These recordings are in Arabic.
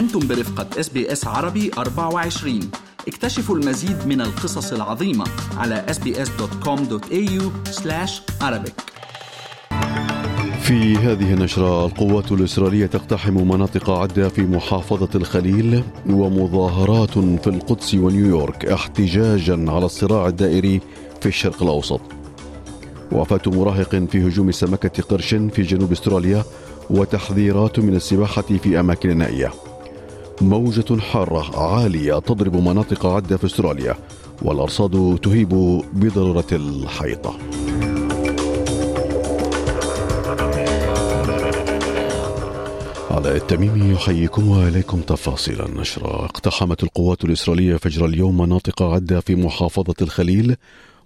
أنتم برفقة SBS عربي 24 اكتشفوا المزيد من القصص العظيمة على sbs.com.au Arabic. في هذه النشرة القوات الإسرائيلية تقتحم مناطق عدة في محافظة الخليل ومظاهرات في القدس ونيويورك احتجاجا على الصراع الدائر في الشرق الأوسط. وفاة مراهق في هجوم سمكة قرش في جنوب استراليا وتحذيرات من السباحة في أماكن نائية. موجة حارة عالية تضرب مناطق عدة في أستراليا والأرصاد تهيب بضرورة الحيطة. على التميمي يحييكم واليكم تفاصيل النشرة اقتحمت القوات الإسرائيلية فجر اليوم مناطق عدة في محافظة الخليل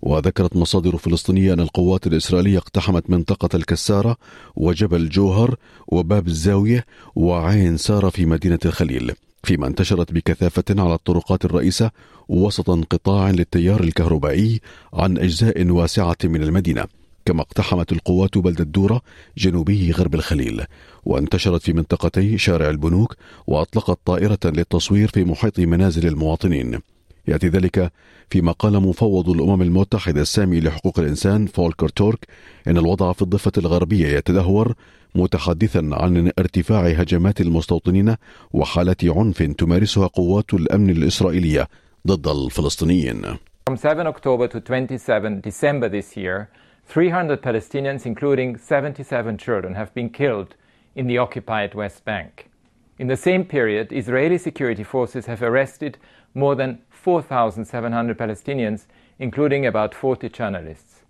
وذكرت مصادر فلسطينية أن القوات الإسرائيلية اقتحمت منطقة الكسارة وجبل جوهر وباب الزاوية وعين سارة في مدينة الخليل فيما انتشرت بكثافة على الطرقات الرئيسة وسط انقطاع للتيار الكهربائي عن أجزاء واسعة من المدينة كما اقتحمت القوات بلدة دورة جنوبي غرب الخليل وانتشرت في منطقتي شارع البنوك وأطلقت طائرة للتصوير في محيط منازل المواطنين. يأتي ذلك فيما قال مفوض الأمم المتحدة السامي لحقوق الإنسان فولكر تورك إن الوضع في الضفة الغربية يتدهور متحدثا عن ارتفاع هجمات المستوطنين وحالات عنف تمارسها قوات الأمن الإسرائيلية ضد الفلسطينيين. From 7 October to 27 December this year, 300 Palestinians, including 77 children, have been killed in the occupied West Bank. In the same period, Israeli security forces have arrested more than 4,700 Palestinians, including about 40 journalists.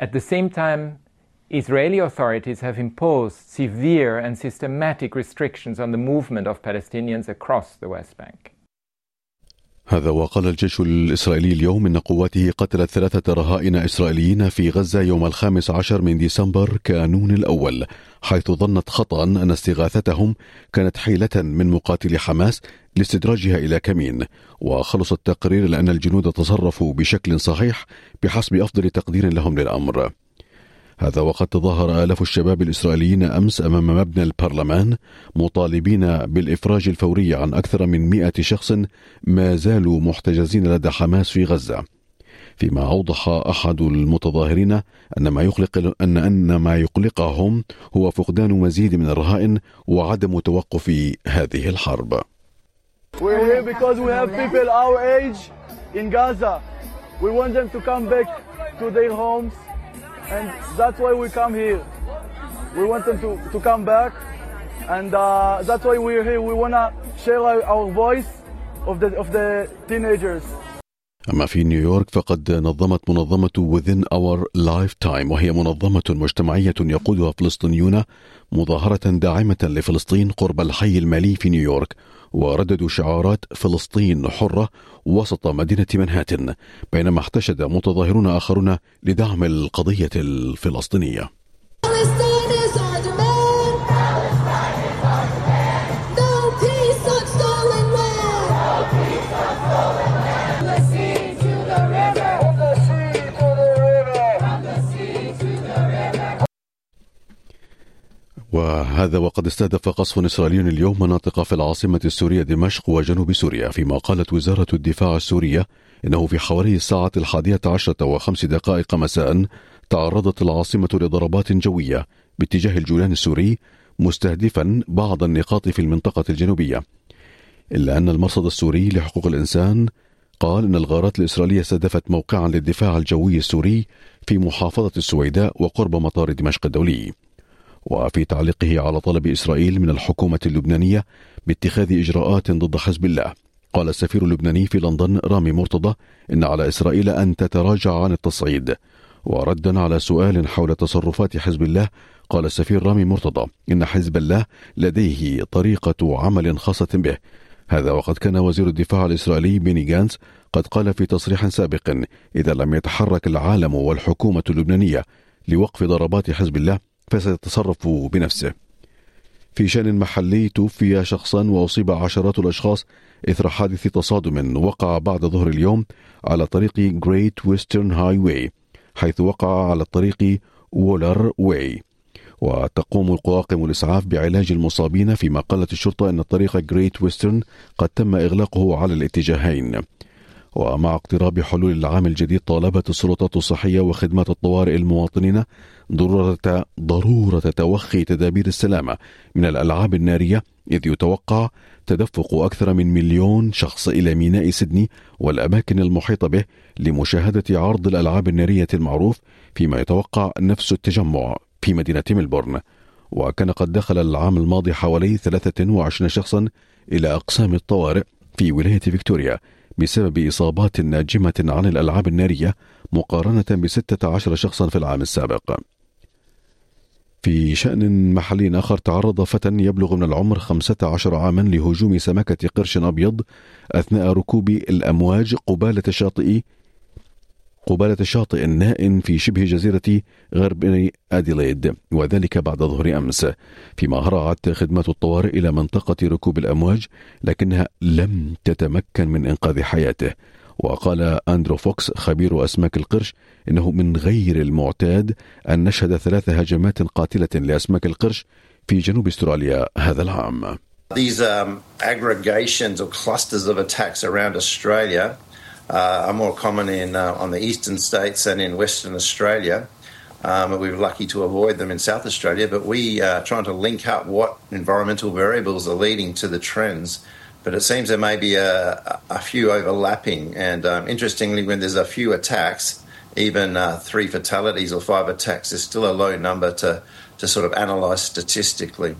At the same time, Israeli authorities have imposed severe and systematic restrictions on the movement of Palestinians across the West Bank. هذا وقال الجيش الإسرائيلي اليوم إن قواته قتلت ثلاثة رهائن إسرائيليين في غزة يوم الخامس عشر من ديسمبر كانون الأول حيث ظنت خطأ أن استغاثتهم كانت حيلة من مقاتلي حماس لاستدراجها إلى كمين. وخلص التقرير لأن الجنود تصرفوا بشكل صحيح بحسب أفضل تقدير لهم للأمر. هذا وقد تظاهر آلاف الشباب الإسرائيليين أمس أمام مبنى البرلمان مطالبين بالإفراج الفوري عن أكثر من مئة شخص ما زالوا محتجزين لدى حماس في غزة فيما أوضح أحد المتظاهرين أن ما يقلق أن أن ما يقلقهم هو فقدان مزيد من الرهائن وعدم توقف هذه الحرب. We're here because we have people our age in Gaza. We want them to come back to their homes and that's why we come here. We want them to, to come back, and uh, that's why we're here. We want to share our, our voice of the, of the teenagers. أما في نيويورك فقد نظمت منظمة Within Our Lifetime وهي منظمة مجتمعية يقودها فلسطينيون مظاهرة داعمة لفلسطين قرب الحي المالي في نيويورك ورددوا شعارات فلسطين حرة وسط مدينة منهاتن بينما احتشد متظاهرون آخرون لدعم القضية الفلسطينية. وهذا وقد استهدف قصف إسرائيلي اليوم مناطق في العاصمة السورية دمشق وجنوب سوريا فيما قالت وزارة الدفاع السورية إنه في حوالي الساعة الحادية عشرة وخمس دقائق مساء تعرضت العاصمة لضربات جوية باتجاه الجولان السوري مستهدفا بعض النقاط في المنطقة الجنوبية. إلا أن المرصد السوري لحقوق الإنسان قال إن الغارات الإسرائيلية استهدفت موقعا للدفاع الجوي السوري في محافظة السويداء وقرب مطار دمشق الدولي. وفي تعليقه على طلب إسرائيل من الحكومة اللبنانية باتخاذ إجراءات ضد حزب الله. قال السفير اللبناني في لندن رامي مرتضى إن على إسرائيل أن تتراجع عن التصعيد. وردا على سؤال حول تصرفات حزب الله قال السفير رامي مرتضى إن حزب الله لديه طريقة عمل خاصة به. هذا وقد كان وزير الدفاع الإسرائيلي بيني جانس قد قال في تصريح سابق إذا لم يتحرك العالم والحكومة اللبنانية لوقف ضربات حزب الله فسيتصرف بنفسه. في شأن محلي توفي شخصا وأصيب عشرات الأشخاص إثر حادث تصادم وقع بعد ظهر اليوم على طريق Great Western Highway حيث وقع على الطريق وولر واي وتقوم طواقم الإسعاف بعلاج المصابين فيما قالت الشرطة أن طريق Great Western قد تم إغلاقه على الاتجاهين. ومع اقتراب حلول العام الجديد طالبت السلطات الصحية وخدمات الطوارئ المواطنين ضرورة ضرورة توخي تدابير السلامة من الألعاب النارية إذ يتوقع تدفق أكثر من مليون شخص إلى ميناء سيدني والأماكن المحيطة به لمشاهدة عرض الألعاب النارية المعروف فيما يتوقع نفس التجمع في مدينة ملبورن. وكان قد دخل العام الماضي حوالي 23 شخصا إلى أقسام الطوارئ في ولاية فيكتوريا. بسبب إصابات ناجمة عن الألعاب النارية مقارنة ب 16 شخصا في العام السابق. في شأن محلي آخر تعرض فتى يبلغ من العمر 15 عاما لهجوم سمكة قرش أبيض أثناء ركوب الأمواج قبالة شاطئ قبالة الشاطئ النائم في شبه جزيرة غرب أديليد وذلك بعد ظهر أمس فيما هرعت خدمات الطوارئ إلى منطقة ركوب الأمواج لكنها لم تتمكن من إنقاذ حياته وقال أندرو فوكس خبير أسماك القرش إنه من غير المعتاد أن نشهد ثلاث هجمات قاتلة لأسماك القرش في جنوب استراليا هذا العام. These um, aggregations or clusters of attacks around Australia are more common in uh, on the eastern states and in Western Australia. Um, we were lucky to avoid them in South Australia, but we are trying to link up what environmental variables are leading to the trends. But it seems there may be a, a few overlapping. And um, interestingly, when there's a few attacks, even uh, three fatalities or five attacks is still a low number to, to sort of analyse statistically.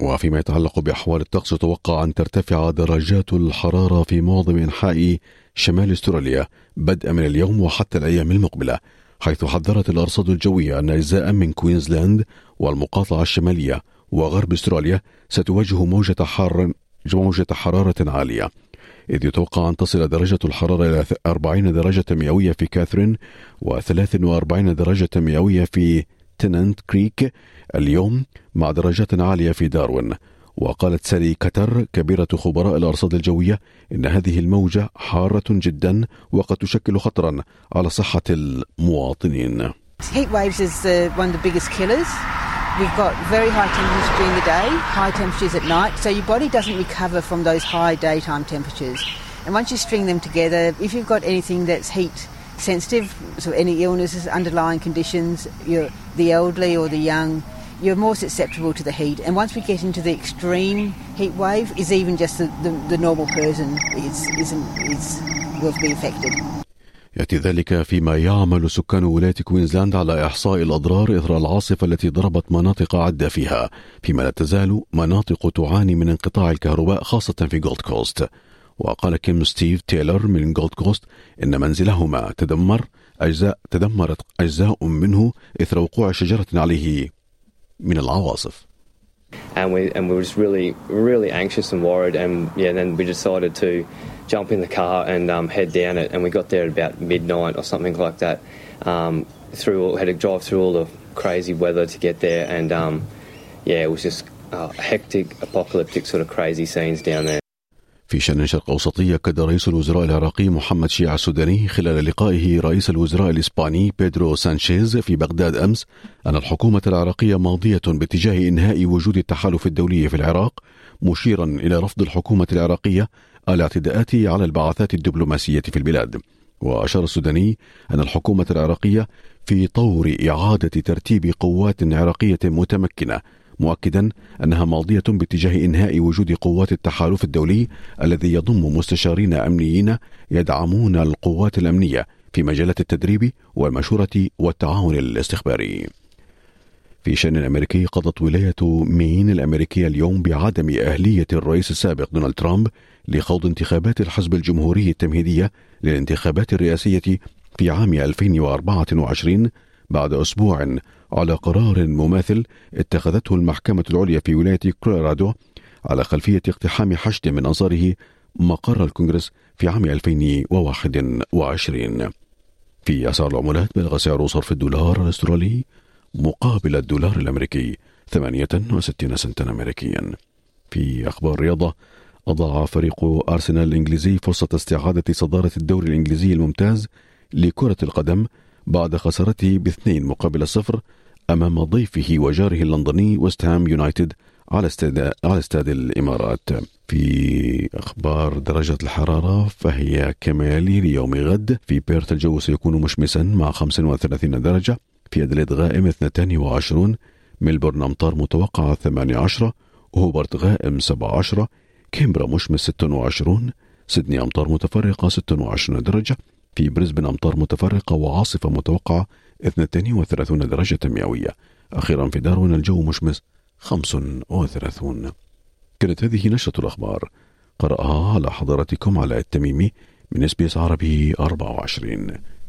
وفيما يتعلق بأحوال الطقس يتوقع أن ترتفع درجات الحرارة في معظم أنحاء شمال استراليا بدءا من اليوم وحتى الأيام المقبلة حيث حذرت الأرصاد الجوية أن أجزاء من كوينزلاند والمقاطعة الشمالية وغرب استراليا ستواجه موجة حار موجة حرارة عالية. إذ يتوقع أن تصل درجة الحرارة إلى 40 درجة مئوية في كاثرين و43 درجة مئوية في تننت كريك اليوم مع درجات عالية في داروين. وقالت سالي كتر كبيرة خبراء الأرصاد الجوية إن هذه الموجة حارة جدا وقد تشكل خطرا على صحة المواطنين. Heat waves is uh, one of the biggest killers. We've got very high temperatures during the day, high temperatures at night, so your body doesn't recover from those high daytime temperatures. And once you string them together, if you've got anything that's heat sensitive, so any illnesses, underlying conditions, the elderly or the young, you're more susceptible to the heat. And once we get into the extreme heat wave, is even just the, the, the normal person is, isn't, is, will be affected. يأتي ذلك فيما يعمل سكان ولاية كوينزلاند على إحصاء الأضرار إثر العاصفة التي ضربت مناطق عدة فيها فيما لا تزال مناطق تعاني من انقطاع الكهرباء خاصة في جولد كوست وقال كيم وستيف تايلر من جولد كوست إن منزلهما تدمر أجزاء تدمرت أجزاء منه إثر وقوع شجرة عليه min And we and we were just really really anxious and worried, and yeah, then we decided to jump in the car and um, head down it, and we got there at about midnight or something like that. Um, through all, had to drive through all the crazy weather to get there, and um, yeah, it was just uh, hectic, apocalyptic sort of crazy scenes down there. في شأن شرق أوسطي أكد رئيس الوزراء العراقي محمد شيع السوداني خلال لقائه رئيس الوزراء الإسباني بيدرو سانشيز في بغداد أمس أن الحكومة العراقية ماضية باتجاه إنهاء وجود التحالف الدولي في العراق مشيرا إلى رفض الحكومة العراقية الاعتداءات على البعثات الدبلوماسية في البلاد. وأشار السوداني أن الحكومة العراقية في طور إعادة ترتيب قوات عراقية متمكنة مؤكدا أنها ماضية باتجاه إنهاء وجود قوات التحالف الدولي الذي يضم مستشارين أمنيين يدعمون القوات الأمنية في مجالات التدريب والمشورة والتعاون الاستخباري. في شأن امريكي قضت ولاية مين الأمريكية اليوم بعدم أهلية الرئيس السابق دونالد ترامب لخوض انتخابات الحزب الجمهوري التمهيدية للانتخابات الرئاسية في عام 2024 بعد أسبوع على قرار مماثل اتخذته المحكمة العليا في ولاية كولورادو على خلفية اقتحام حشد من أنصاره مقر الكونغرس في عام 2021 في أسعار العملات بلغ سعر صرف الدولار الأسترالي مقابل الدولار الأمريكي 68 سنتا أمريكيا. في أخبار الرياضة أضاع فريق أرسنال الإنجليزي فرصة استعادة صدارة الدوري الإنجليزي الممتاز لكرة القدم بعد خسارته باثنين مقابل صفر أمام ضيفه وجاره اللندني ويست هام يونايتد على استاد على استاد الإمارات. في أخبار درجة الحرارة فهي كمالي ليوم غد في بيرث الجو سيكون مشمسا مع 35 درجة في أدليد غائم 22 ملبورن أمطار متوقعة 18 هوبرت غائم 17 كانبرا مشمس 26 سيدني أمطار متفرقة 26 درجة في بريسبن أمطار متفرقة وعاصفة متوقعة 32 درجة مئوية. أخيرا في داروين الجو مشمس 35 كانت هذه نشرة الأخبار. قرأها على حضراتكم علي التميمي من SBS عربي 24